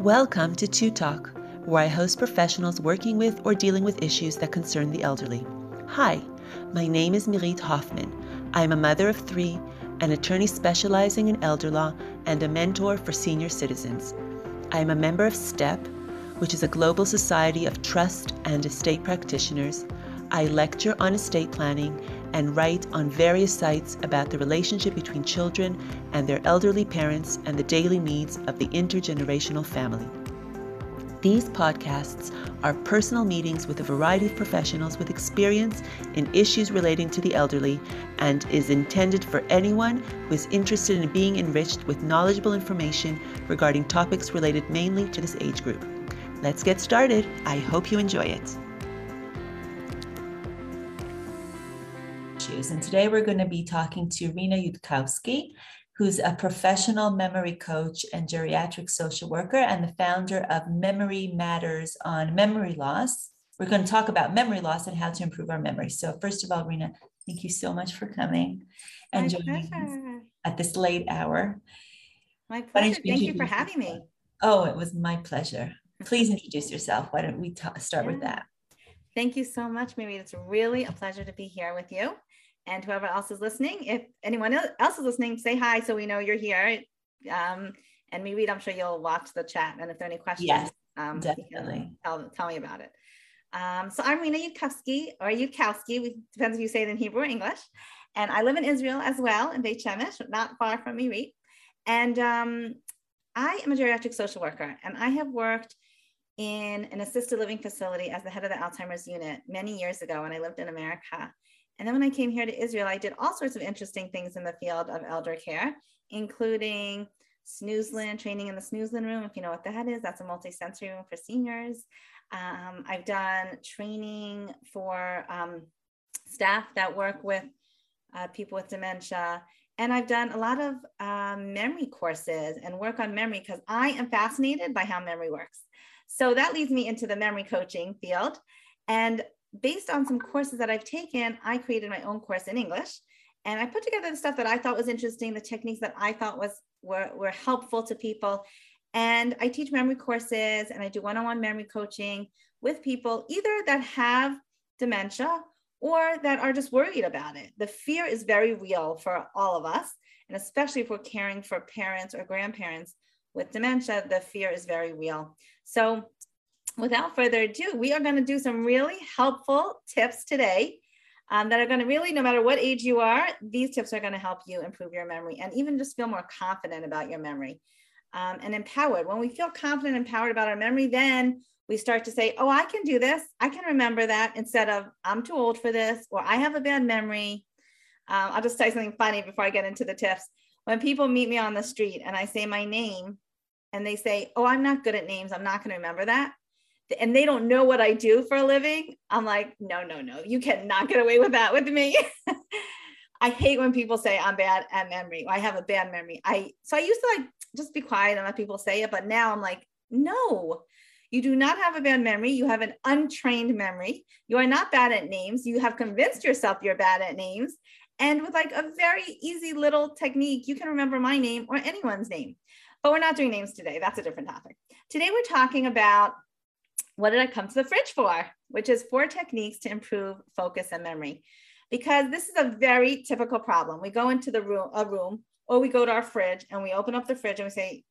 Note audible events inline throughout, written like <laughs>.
Welcome to Two Talk, where I host professionals working with or dealing with issues that concern the elderly. Hi, my name is Mirit Hoffman. I am a mother of three, an attorney specializing in elder law, and a mentor for senior citizens. I am a member of STEP, which is a global society of trust and estate practitioners. I lecture on estate planning and write on various sites about the relationship between children and their elderly parents and the daily needs of the intergenerational family. These podcasts are personal meetings with a variety of professionals with experience in issues relating to the elderly and is intended for anyone who is interested in being enriched with knowledgeable information regarding topics related mainly to this age group. Let's get started. I hope you enjoy it. And today we're going to be talking to Rena Yudkowsky, who's a professional memory coach and geriatric social worker and the founder of Memory Matters on Memory Loss. We're going to talk about memory loss and how to improve our memory. So, first of all, Rena, thank you so much for coming and My joining pleasure. us at this late hour. My pleasure. you Thank you for having me. Oh, it was my pleasure. Please introduce yourself. Why don't we ta- start with that? Thank you so much, Mary. It's really a pleasure to be here with you. And whoever else is listening, if anyone else is listening, say hi so we know you're here. Um, and Mary, I'm sure you'll watch the chat. And if there are any questions, Yes, um, definitely. Tell, tell me about it. Um, so I'm Rena Yudkowsky, or Yudkowski, we- depends if you say it in Hebrew or English. And I live in Israel as well, in Beit Shemesh, not far from Mirit. And um, I am a geriatric social worker, and I have worked in an assisted living facility as the head of the Alzheimer's unit many years ago when I lived in America. And then when I came here to Israel, I did all sorts of interesting things in the field of elder care, including Snoezelen, training in the Snoezelen room. If you know what that is, that's a multi-sensory room for seniors. Um, I've done training for um, staff that work with uh, people with dementia. And I've done a lot of um, memory courses and work on memory because I am fascinated by how memory works. So that leads me into the memory coaching field. And based on some courses that I've taken, I created my own course in English. And I put together the stuff that I thought was interesting, the techniques that I thought was were, were helpful to people. And I teach memory courses and I do one-on-one memory coaching with people either that have dementia or that are just worried about it. The fear is very real for all of us. And especially if we're caring for parents or grandparents with dementia, the fear is very real. So without further ado, we are going to do some really helpful tips today um, that are going to really, no matter what age you are, these tips are going to help you improve your memory and even just feel more confident about your memory um, and empowered. When we feel confident and empowered about our memory, then we start to say, oh, I can do this. I can remember that instead of I'm too old for this or I have a bad memory. Um, I'll just say something funny before I get into the tips. When people meet me on the street and I say my name and they say, oh, I'm not good at names. I'm not going to remember that. And they don't know what I do for a living. I'm like, no, no, no, you cannot get away with that with me. <laughs> I hate when people say I'm bad at memory. I have a bad memory. I so I used to like just be quiet and let people say it, but now I'm like, no, you do not have a bad memory. You have an untrained memory. You are not bad at names. You have convinced yourself you're bad at names. And with like a very easy little technique, you can remember my name or anyone's name. But we're not doing names today. That's a different topic. Today we're talking about what did I come to the fridge for, which is four techniques to improve focus and memory. Because this is a very typical problem. We go into the room, a room, or we go to our fridge and we open up the fridge and we say,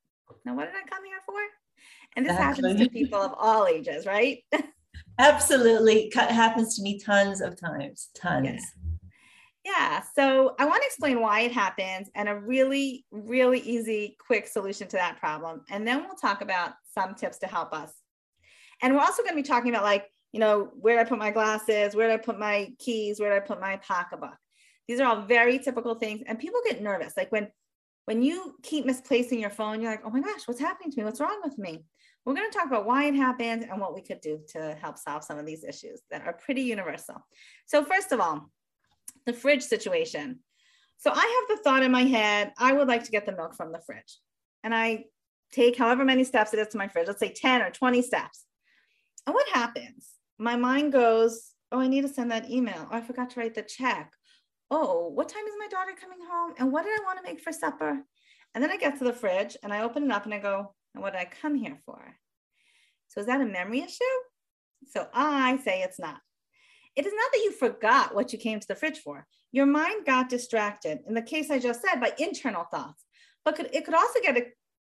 now what did I come here for? And this happens to people of all ages, right? <laughs> Absolutely. It happens to me tons of times. Tons. Yeah. So I want to explain why it happens and a really, really easy, quick solution to that problem. And then we'll talk about some tips to help us. And we're also going to be talking about like, you know, where did I put my glasses? Where did I put my keys? Where did I put my pocketbook? These are all very typical things. And people get nervous. Like when when you keep misplacing your phone, you're like, oh my gosh, what's happening to me? What's wrong with me? We're going to talk about why it happens and what we could do to help solve some of these issues that are pretty universal. So, first of all, the fridge situation. So, I have the thought in my head, I would like to get the milk from the fridge. And I take however many steps it is to my fridge, let's say 10 or 20 steps. And what happens? My mind goes, oh, I need to send that email. Oh, I forgot to write the check. Oh, what time is my daughter coming home? And what did I want to make for supper? And then I get to the fridge and I open it up and I go, And what did I come here for? So is that a memory issue? So I say it's not. It is not that you forgot what you came to the fridge for. Your mind got distracted, in the case I just said, by internal thoughts, but could, it could also get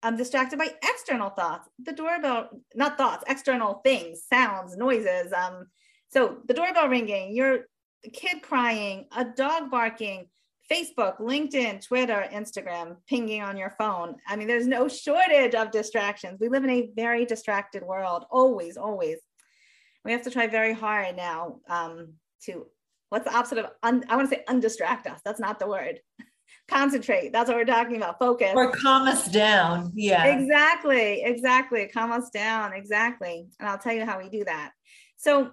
um, distracted by external thoughts. The doorbell, not thoughts, external things, sounds, noises. Um, so the doorbell ringing, your kid crying, a dog barking, Facebook, LinkedIn, Twitter, Instagram, pinging on your phone. I mean, there's no shortage of distractions. We live in a very distracted world, always, always. We have to try very hard now um, to, what's the opposite of, un, I want to say undistract us. That's not the word. Concentrate. That's what we're talking about. Focus. Or calm us down. Yeah. Exactly. Exactly. Calm us down. Exactly. And I'll tell you how we do that. So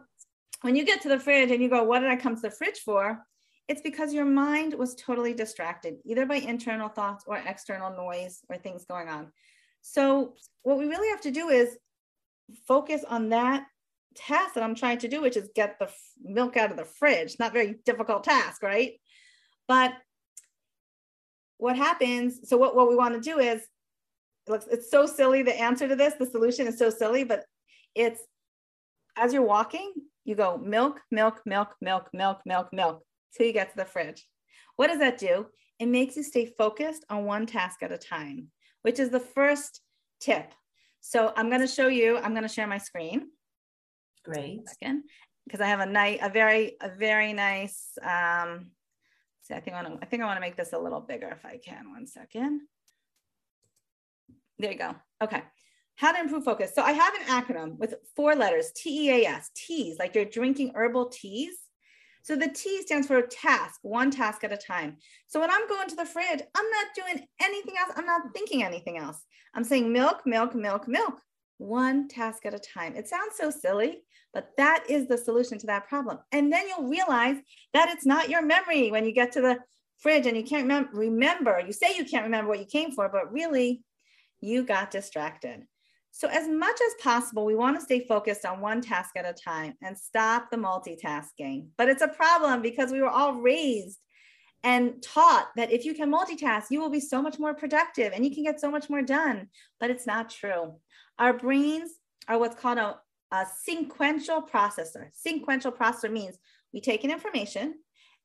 when you get to the fridge and you go, what did I come to the fridge for? It's because your mind was totally distracted, either by internal thoughts or external noise or things going on. So, what we really have to do is focus on that task that I'm trying to do, which is get the milk out of the fridge. Not very difficult task, right? But what happens? So, what, what we want to do is, it looks, it's so silly. The answer to this, the solution is so silly, but it's as you're walking, you go milk, milk, milk, milk, milk, milk, milk till you get to the fridge. What does that do? It makes you stay focused on one task at a time, which is the first tip. So I'm going to show you, I'm going to share my screen. Great. Second, because I have a nice, a very, a very nice, um, see, I think I want to, I think I want to make this a little bigger if I can. One second. There you go. Okay. How to improve focus. So I have an acronym with four letters, T-E-A-S, teas, like you're drinking herbal teas. So the T stands for task, one task at a time. So when I'm going to the fridge, I'm not doing anything else. I'm not thinking anything else. I'm saying milk, milk, milk, milk, one task at a time. It sounds so silly, but that is the solution to that problem. And then you'll realize that it's not your memory when you get to the fridge and you can't remember, remember. You say you can't remember what you came for, but really you got distracted. So as much as possible, we want to stay focused on one task at a time and stop the multitasking. But it's a problem because we were all raised and taught that if you can multitask, you will be so much more productive and you can get so much more done. But it's not true. Our brains are what's called a, a sequential processor. Sequential processor means we take in information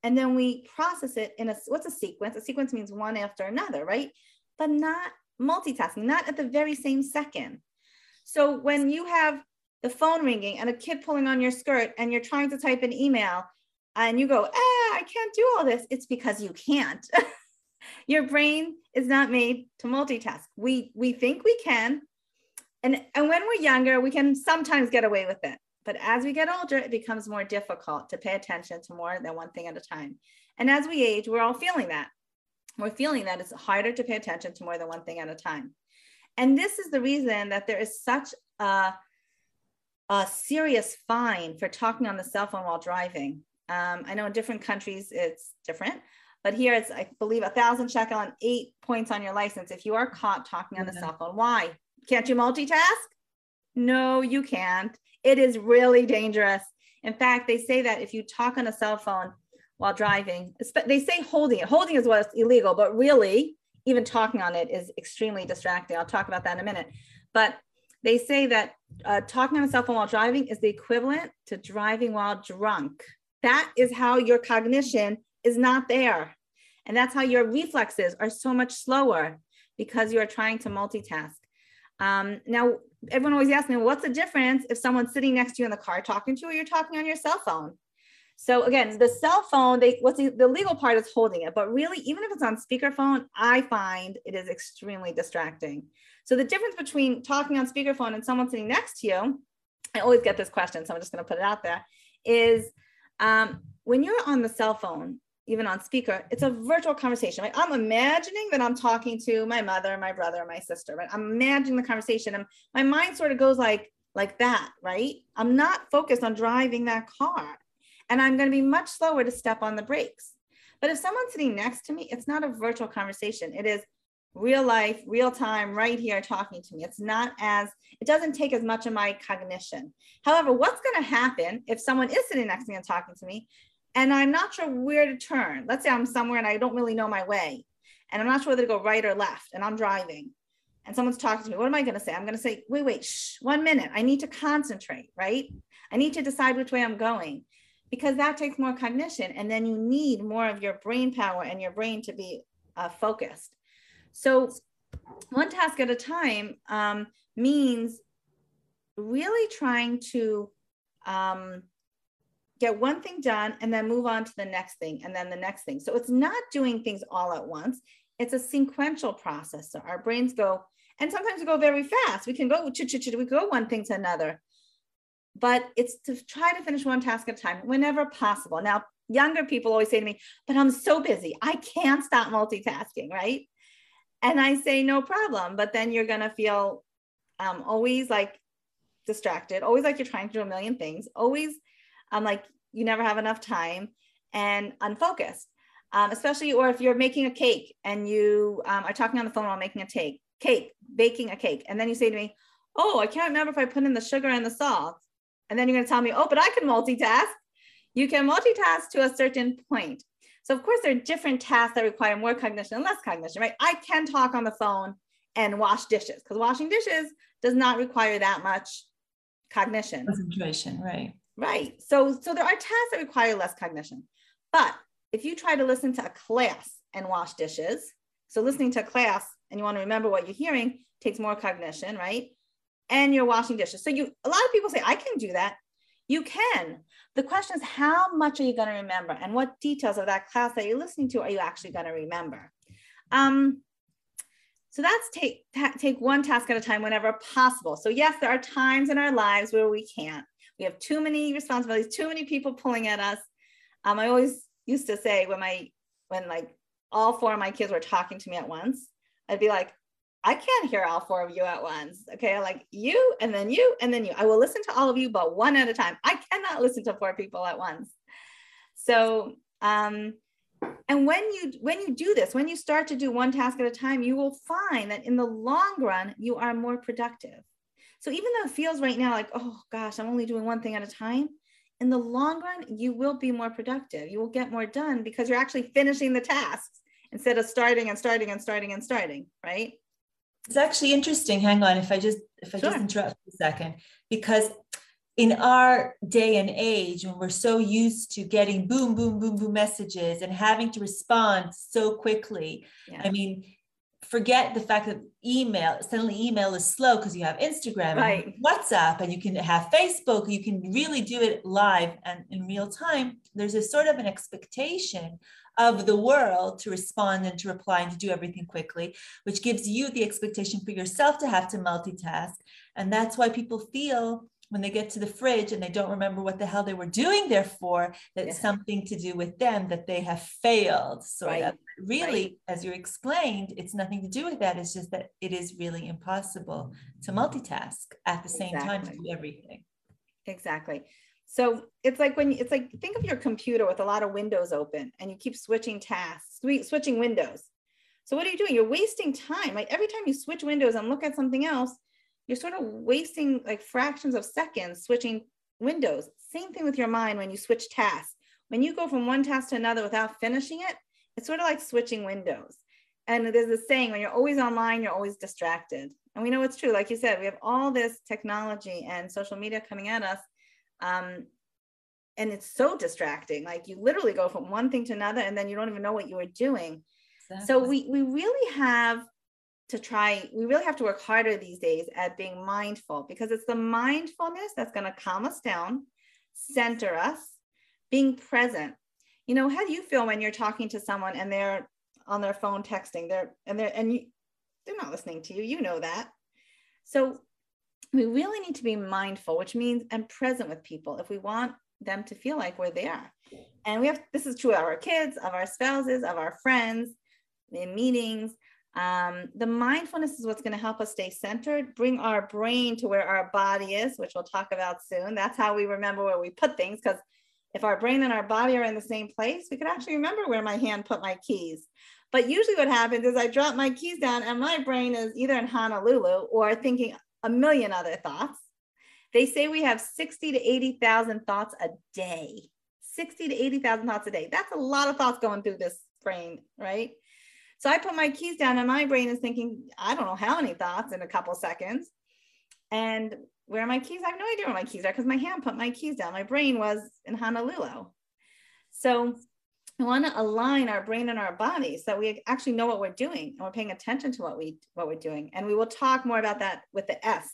and then we process it in a what's a sequence? A sequence means one after another, right? But not multitasking, not at the very same second. So when you have the phone ringing and a kid pulling on your skirt and you're trying to type an email and you go, ah, I can't do all this, it's because you can't. <laughs> your brain is not made to multitask. We we think we can. And, and when we're younger, we can sometimes get away with it. But as we get older, it becomes more difficult to pay attention to more than one thing at a time. And as we age, we're all feeling that. We're feeling that it's harder to pay attention to more than one thing at a time. And this is the reason that there is such a, a serious fine for talking on the cell phone while driving. Um, I know in different countries it's different, but here it's, I believe, a thousand shekel and eight points on your license if you are caught talking on the cell phone. Why? Can't you multitask? No, you can't. It is really dangerous. In fact, they say that if you talk on a cell phone while driving, they say holding it. Holding is what's illegal, but really, even talking on it is extremely distracting. I'll talk about that in a minute. But they say that uh, talking on a cell phone while driving is the equivalent to driving while drunk. That is how your cognition is not there. And that's how your reflexes are so much slower because you are trying to multitask. Um, now, everyone always asks me, what's the difference if someone's sitting next to you in the car talking to you or you're talking on your cell phone? So again, the cell phone, they what's the, the legal part is holding it, but really, even if it's on speakerphone, I find it is extremely distracting. So the difference between talking on speakerphone and someone sitting next to you, I always get this question, so I'm just going to put it out there, is um, when you're on the cell phone, even on speaker, it's a virtual conversation. I'm imagining that I'm talking to my mother, my brother, my sister. Right? I'm imagining the conversation, and my mind sort of goes like like that. Right? I'm not focused on driving that car and I'm going to be much slower to step on the brakes. But if someone's sitting next to me, it's not a virtual conversation. It is real life, real time, right here talking to me. It's not as, it doesn't take as much of my cognition. However, what's going to happen if someone is sitting next to me and talking to me, and I'm not sure where to turn? Let's say I'm somewhere and I don't really know my way, and I'm not sure whether to go right or left, and I'm driving. and someone's talking to me, what am I going to say? I'm going to say, wait, wait, shh, one minute. I need to concentrate, right? I need to decide which way I'm going because that takes more cognition. And then you need more of your brain power and your brain to be uh, focused. So, one task at a time um, means really trying to um, get one thing done and then move on to the next thing and then the next thing. So, it's not doing things all at once, it's a sequential process. So, our brains go, and sometimes we go very fast. We can go, we go one thing to another but it's to try to finish one task at a time whenever possible. Now, younger people always say to me, but I'm so busy. I can't stop multitasking, right? And I say, no problem. But then you're going to feel um, always like distracted, always like you're trying to do a million things, always um, like you never have enough time and unfocused. Um, especially, or if you're making a cake and you um, are talking on the phone while making a cake, cake, baking a cake. And then you say to me, Oh, I can't remember if I put in the sugar and the salt. And then you're going to tell me, oh, but I can multitask. You can multitask to a certain point. So, of course, there are different tasks that require more cognition and less cognition, right? I can talk on the phone and wash dishes because washing dishes does not require that much cognition. Concentration, right. Right. So, so there are tasks that require less cognition. But if you try to listen to a class and wash dishes, so listening to a class and you want to remember what you're hearing takes more cognition, right? and you're washing dishes. So you a lot of people say, I can do that. You can. The question is, how much are you going to remember? And what details of that class that you're listening to are you actually going to remember? Um, so that's take take one task at a time whenever possible. So yes, there are times in our lives where we can't. We have too many responsibilities, too many people pulling at us. Um, I always used to say when my when like all four of my kids were talking to me at once, I'd be like, I can't hear all four of you at once. Okay. Like you and then you and then you. I will listen to all of you, but one at a time. I cannot listen to four people at once. So, um, and when you when you do this, when you start to do one task at a time, you will find that in the long run, you are more productive. So even though it feels right now like, oh gosh, I'm only doing one thing at a time, in the long run, you will be more productive. You will get more done because you're actually finishing the tasks instead of starting and starting and starting and starting, right? It's actually interesting. Hang on, if I just if I sure. just interrupt for a second, because in our day and age, when we're so used to getting boom, boom, boom, boom messages and having to respond so quickly, yeah. I mean, forget the fact that email suddenly email is slow because you have instagram right. and whatsapp and you can have facebook you can really do it live and in real time there's a sort of an expectation of the world to respond and to reply and to do everything quickly, which gives you the expectation for yourself to have to multitask. And that's why people feel when they get to the fridge and they don't remember what the hell they were doing there for, that yeah. something to do with them, that they have failed. So right. really, right. as you explained, it's nothing to do with that. It's just that it is really impossible to multitask at the same exactly. time to do everything. Exactly. So it's like when it's like think of your computer with a lot of windows open and you keep switching tasks, switching windows. So what are you doing? You're wasting time. Like every time you switch windows and look at something else, you're sort of wasting like fractions of seconds switching windows. Same thing with your mind when you switch tasks. When you go from one task to another without finishing it, it's sort of like switching windows. And there's this saying when you're always online, you're always distracted. And we know it's true. Like you said, we have all this technology and social media coming at us um, and it's so distracting. Like you literally go from one thing to another, and then you don't even know what you were doing. Exactly. So we we really have to try. We really have to work harder these days at being mindful because it's the mindfulness that's going to calm us down, center us, being present. You know, how do you feel when you're talking to someone and they're on their phone texting? They're and they're and you, they're not listening to you. You know that. So we really need to be mindful, which means and present with people if we want them to feel like we're there. And we have this is true of our kids, of our spouses, of our friends, in meetings. Um, the mindfulness is what's going to help us stay centered, bring our brain to where our body is, which we'll talk about soon. That's how we remember where we put things. Because if our brain and our body are in the same place, we could actually remember where my hand put my keys. But usually, what happens is I drop my keys down, and my brain is either in Honolulu or thinking a million other thoughts. They say we have 60 to 80,000 thoughts a day. 60 to 80,000 thoughts a day. That's a lot of thoughts going through this brain, right? So I put my keys down and my brain is thinking, I don't know how many thoughts in a couple seconds. And where are my keys? I have no idea where my keys are because my hand put my keys down. My brain was in Honolulu. So we want to align our brain and our body so we actually know what we're doing and we're paying attention to what we what we're doing. And we will talk more about that with the S.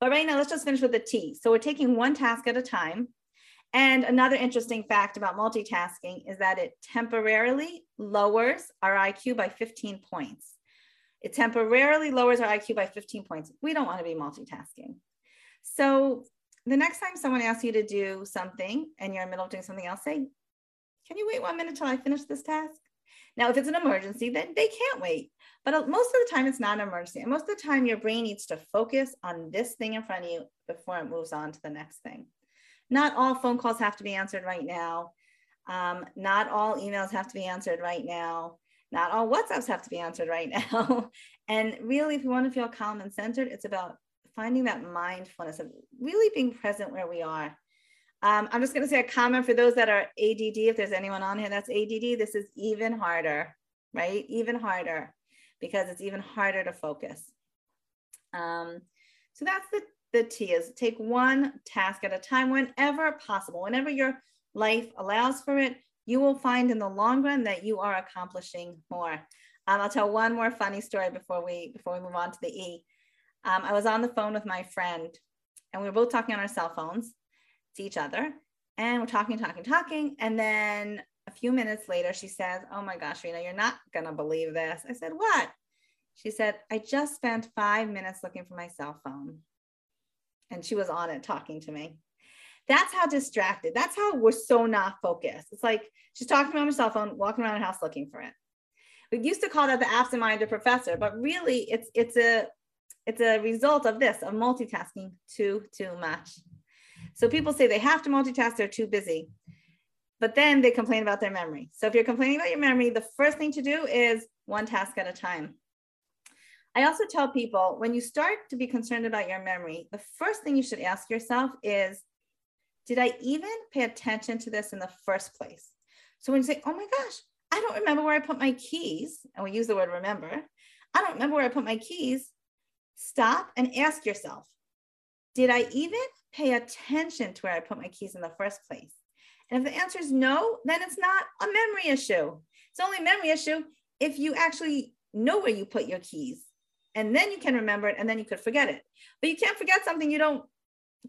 But right now, let's just finish with the T. So we're taking one task at a time. And another interesting fact about multitasking is that it temporarily lowers our IQ by 15 points. It temporarily lowers our IQ by 15 points. We don't want to be multitasking. So the next time someone asks you to do something and you're in the middle of doing something else, say, can you wait one minute till I finish this task? Now, if it's an emergency, then they can't wait. But uh, most of the time, it's not an emergency. And most of the time, your brain needs to focus on this thing in front of you before it moves on to the next thing. Not all phone calls have to be answered right now. Um, not all emails have to be answered right now. Not all WhatsApps have to be answered right now. <laughs> and really, if you want to feel calm and centered, it's about finding that mindfulness of really being present where we are. Um, I'm just going to say a comment for those that are ADD. If there's anyone on here that's ADD, this is even harder, right? Even harder because it's even harder to focus. Um, so that's the, the T is take one task at a time whenever possible, whenever your life allows for it, you will find in the long run that you are accomplishing more. Um, I'll tell one more funny story before we before we move on to the E. Um, I was on the phone with my friend, and we were both talking on our cell phones to each other, and we're talking, talking, talking, and then a few minutes later, she says, "Oh my gosh, Rena, you're not gonna believe this." I said, "What?" She said, "I just spent five minutes looking for my cell phone," and she was on it talking to me. That's how distracted. That's how we're so not focused. It's like she's talking on her cell phone, walking around the house looking for it. We used to call that the absent-minded professor, but really it's it's a it's a result of this of multitasking too too much. So people say they have to multitask, they're too busy. But then they complain about their memory. So if you're complaining about your memory, the first thing to do is one task at a time. I also tell people when you start to be concerned about your memory, the first thing you should ask yourself is did I even pay attention to this in the first place? So when you say, oh my gosh, I don't remember where I put my keys, and we use the word remember, I don't remember where I put my keys, stop and ask yourself, did I even pay attention to where I put my keys in the first place? And if the answer is no, then it's not a memory issue. It's only a memory issue if you actually know where you put your keys and then you can remember it and then you could forget it. But you can't forget something you don't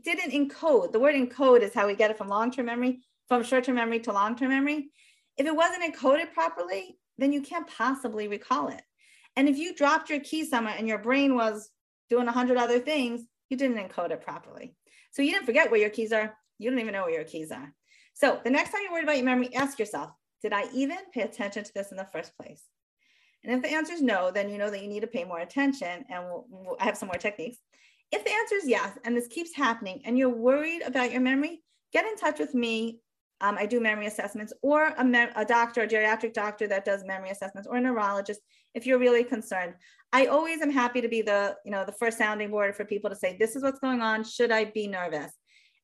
didn't encode. The word encode is how we get it from long-term memory, from short-term memory to long-term memory. If it wasn't encoded properly, then you can't possibly recall it. And if you dropped your key somewhere and your brain was doing a hundred other things, you didn't encode it properly. So you didn't forget where your keys are. You don't even know where your keys are. So the next time you're worried about your memory, ask yourself, did I even pay attention to this in the first place? And if the answer is no, then you know that you need to pay more attention. And we'll, we'll, I have some more techniques. If the answer is yes, and this keeps happening, and you're worried about your memory, get in touch with me. Um, I do memory assessments, or a, me- a doctor, a geriatric doctor that does memory assessments, or a neurologist if you're really concerned. I always am happy to be the, you know, the first sounding board for people to say, this is what's going on. Should I be nervous?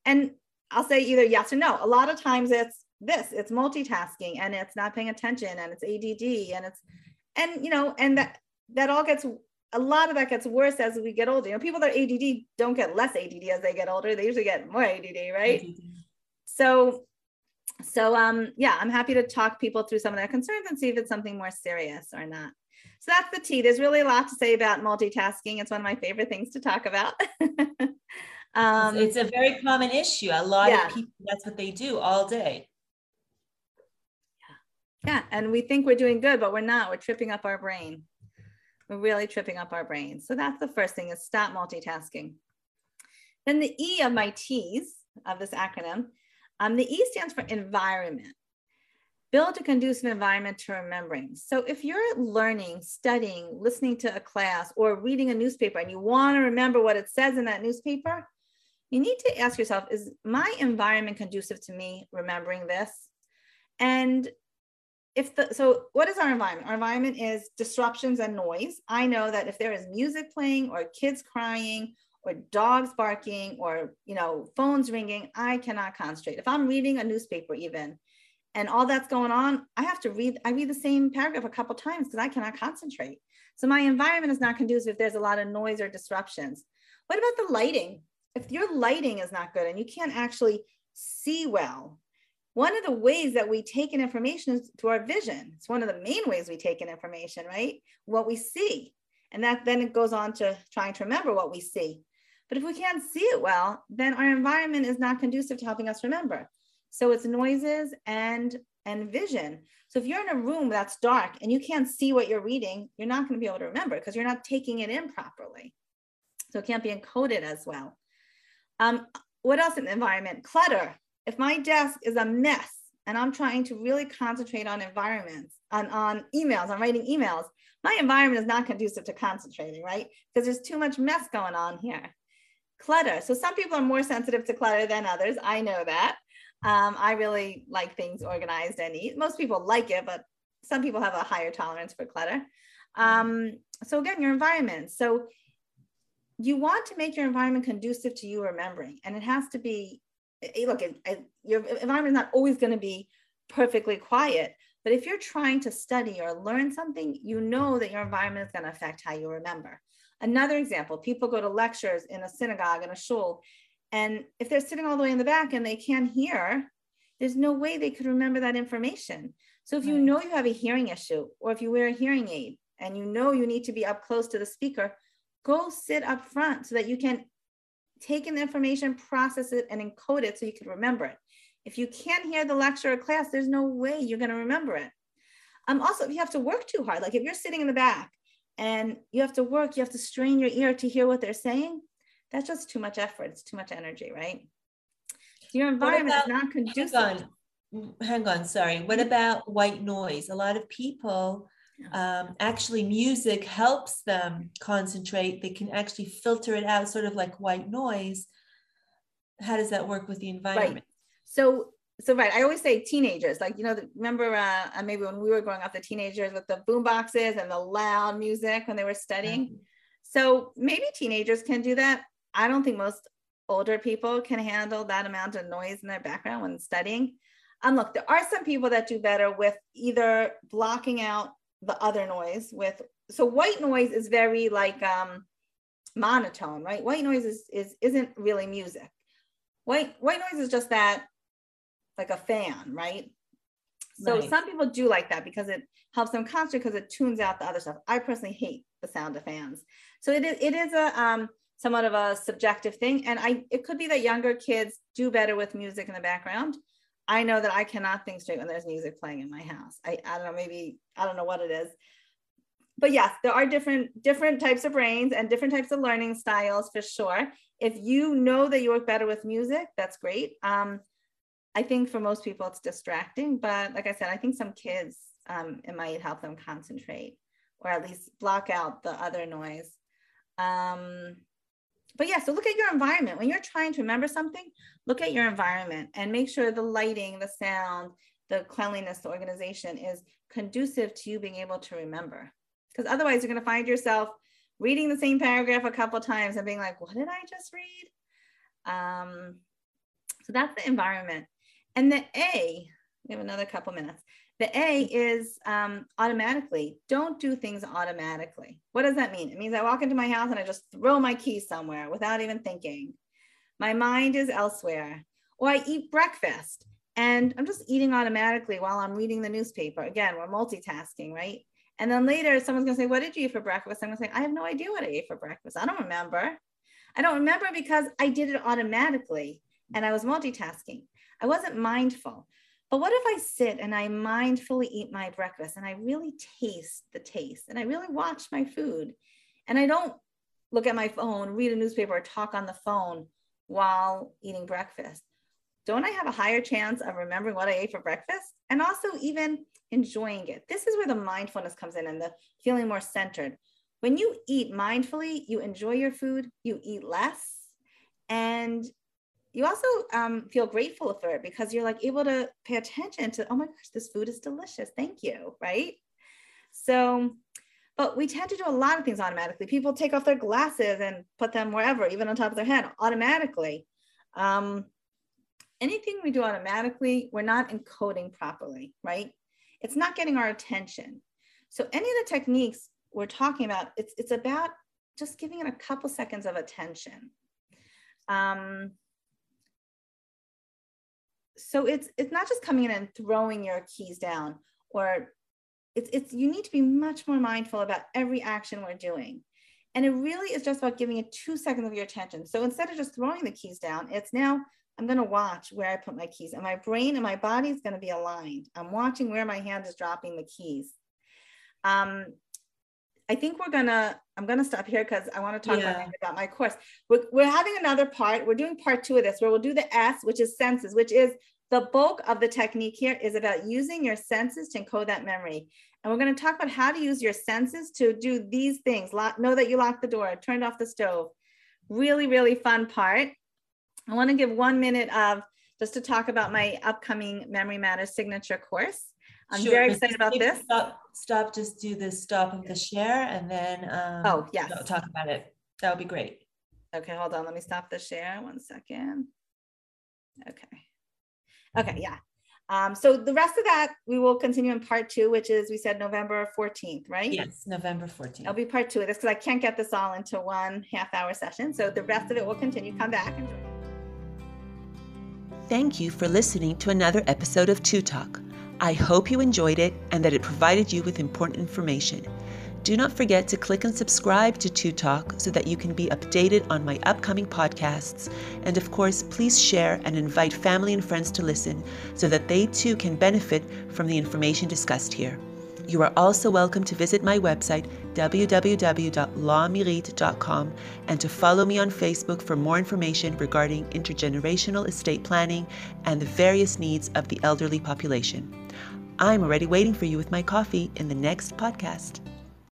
And I'll say either yes or no. A lot of times it's this, it's multitasking and it's not paying attention and it's ADD and it's, and you know, and that that all gets a lot of that gets worse as we get older. You know, people that are ADD don't get less ADD as they get older. They usually get more ADD, right? ADD. So, so um, yeah, I'm happy to talk people through some of their concerns and see if it's something more serious or not. So that's the T. There's really a lot to say about multitasking. It's one of my favorite things to talk about. <laughs> um, it's a very common issue. A lot yeah. of people, that's what they do all day. Yeah, and we think we're doing good, but we're not. We're tripping up our brain. We're really tripping up our brain. So that's the first thing is stop multitasking. Then the E of my T's of this acronym, um, the E stands for environment. Build a conducive environment to remembering. So if you're learning, studying, listening to a class, or reading a newspaper and you want to remember what it says in that newspaper, you need to ask yourself, is my environment conducive to me remembering this? And if the so what is our environment our environment is disruptions and noise i know that if there is music playing or kids crying or dogs barking or you know phones ringing i cannot concentrate if i'm reading a newspaper even and all that's going on, I have to read, I read the same paragraph a couple times because I cannot concentrate. So my environment is not conducive if there's a lot of noise or disruptions. What about the lighting? If your lighting is not good and you can't actually see well, one of the ways that we take in information is through our vision. It's one of the main ways we take in information, right? What we see. And that then it goes on to trying to remember what we see. But if we can't see it well, then our environment is not conducive to helping us remember. So it's noises and and vision. So if you're in a room that's dark and you can't see what you're reading, you're not going to be able to remember because you're not taking it in properly. So it can't be encoded as well. Um, what else in the environment? Clutter. If my desk is a mess and I'm trying to really concentrate on environments, on, on emails, I'm writing emails, my environment is not conducive to concentrating, right? Because there's too much mess going on here. Clutter. So some people are more sensitive to clutter than others. I know that. Um, I really like things organized and neat. Most people like it, but some people have a higher tolerance for clutter. Um, so again, your environment. So you want to make your environment conducive to you remembering, and it has to be. Look, your environment is not always going to be perfectly quiet, but if you're trying to study or learn something, you know that your environment is going to affect how you remember. Another example: people go to lectures in a synagogue in a shul, and if they're sitting all the way in the back and they can't hear, there's no way they could remember that information. So if you know you have a hearing issue, or if you wear a hearing aid and you know you need to be up close to the speaker, go sit up front so that you can take in the information, process it, and encode it so you can remember it. If you can't hear the lecture or class, there's no way you're going to remember it. Um, also, if you have to work too hard, like if you're sitting in the back and you have to work, you have to strain your ear to hear what they're saying, that's just too much effort. It's too much energy, right? Your environment about, is not conducive. Hang on, hang on, sorry. What mm-hmm. about white noise? A lot of people um, actually music helps them concentrate. They can actually filter it out, sort of like white noise. How does that work with the environment? Right. So so right i always say teenagers like you know remember uh, maybe when we were growing up the teenagers with the boom boxes and the loud music when they were studying mm-hmm. so maybe teenagers can do that I don't think most older people can handle that amount of noise in their background when studying. And look, there are some people that do better with either blocking out the other noise with so white noise is very like um monotone, right? White noise is, is isn't really music. White white noise is just that like a fan, right? So right. some people do like that because it helps them concentrate because it tunes out the other stuff. I personally hate the sound of fans. So it is it is a um somewhat of a subjective thing. And I it could be that younger kids do better with music in the background. I know that I cannot think straight when there's music playing in my house. I, I don't know, maybe I don't know what it is. But yes, there are different different types of brains and different types of learning styles for sure. If you know that you work better with music, that's great. Um, I think for most people it's distracting, but like I said, I think some kids um, it might help them concentrate or at least block out the other noise. Um, but yeah, so look at your environment. When you're trying to remember something, look at your environment and make sure the lighting, the sound, the cleanliness, the organization is conducive to you being able to remember. Because otherwise, you're going to find yourself reading the same paragraph a couple times and being like, what did I just read? Um, so that's the environment. And the A, we have another couple minutes. The A is um, automatically. Don't do things automatically. What does that mean? It means I walk into my house and I just throw my keys somewhere without even thinking. My mind is elsewhere. Or I eat breakfast and I'm just eating automatically while I'm reading the newspaper. Again, we're multitasking, right? And then later, someone's going to say, What did you eat for breakfast? I'm to say, I have no idea what I ate for breakfast. I don't remember. I don't remember because I did it automatically and I was multitasking. I wasn't mindful. But what if I sit and I mindfully eat my breakfast and I really taste the taste and I really watch my food and I don't look at my phone, read a newspaper, or talk on the phone while eating breakfast? Don't I have a higher chance of remembering what I ate for breakfast and also even enjoying it? This is where the mindfulness comes in and the feeling more centered. When you eat mindfully, you enjoy your food, you eat less, and you also um, feel grateful for it because you're like able to pay attention to, oh my gosh, this food is delicious. Thank you. Right. So, but we tend to do a lot of things automatically. People take off their glasses and put them wherever, even on top of their head, automatically. Um, anything we do automatically, we're not encoding properly, right? It's not getting our attention. So any of the techniques we're talking about, it's, it's about just giving it a couple seconds of attention. Um, so it's it's not just coming in and throwing your keys down or it's it's you need to be much more mindful about every action we're doing. And it really is just about giving it two seconds of your attention. So instead of just throwing the keys down it's now i'm going to watch where i put my keys and my brain and my body is going to be aligned. I'm watching where my hand is dropping the keys. Um, I think we're gonna, I'm gonna stop here because I want to talk yeah. about my course. We're, we're having another part. We're doing part two of this where we'll do the S, which is senses, which is the bulk of the technique here is about using your senses to encode that memory. And we're going to talk about how to use your senses to do these things. Lock, know that you locked the door, turned off the stove. Really, really fun part. I want to give one minute of just to talk about my upcoming Memory Matters signature course. I'm sure. very excited about this. Stop, stop, just do the stop of the share and then um, oh yes, talk about it. That would be great. Okay, hold on. Let me stop the share one second. Okay. Okay, yeah. Um, so the rest of that we will continue in part two, which is we said November 14th, right? Yes, November 14th. It'll be part two of this because I can't get this all into one half hour session. So the rest of it will continue. Come back and join. Thank you for listening to another episode of Two Talk. I hope you enjoyed it and that it provided you with important information. Do not forget to click and subscribe to Two Talk so that you can be updated on my upcoming podcasts. And of course, please share and invite family and friends to listen so that they too can benefit from the information discussed here. You are also welcome to visit my website, www.lawmirit.com, and to follow me on Facebook for more information regarding intergenerational estate planning and the various needs of the elderly population. I'm already waiting for you with my coffee in the next podcast.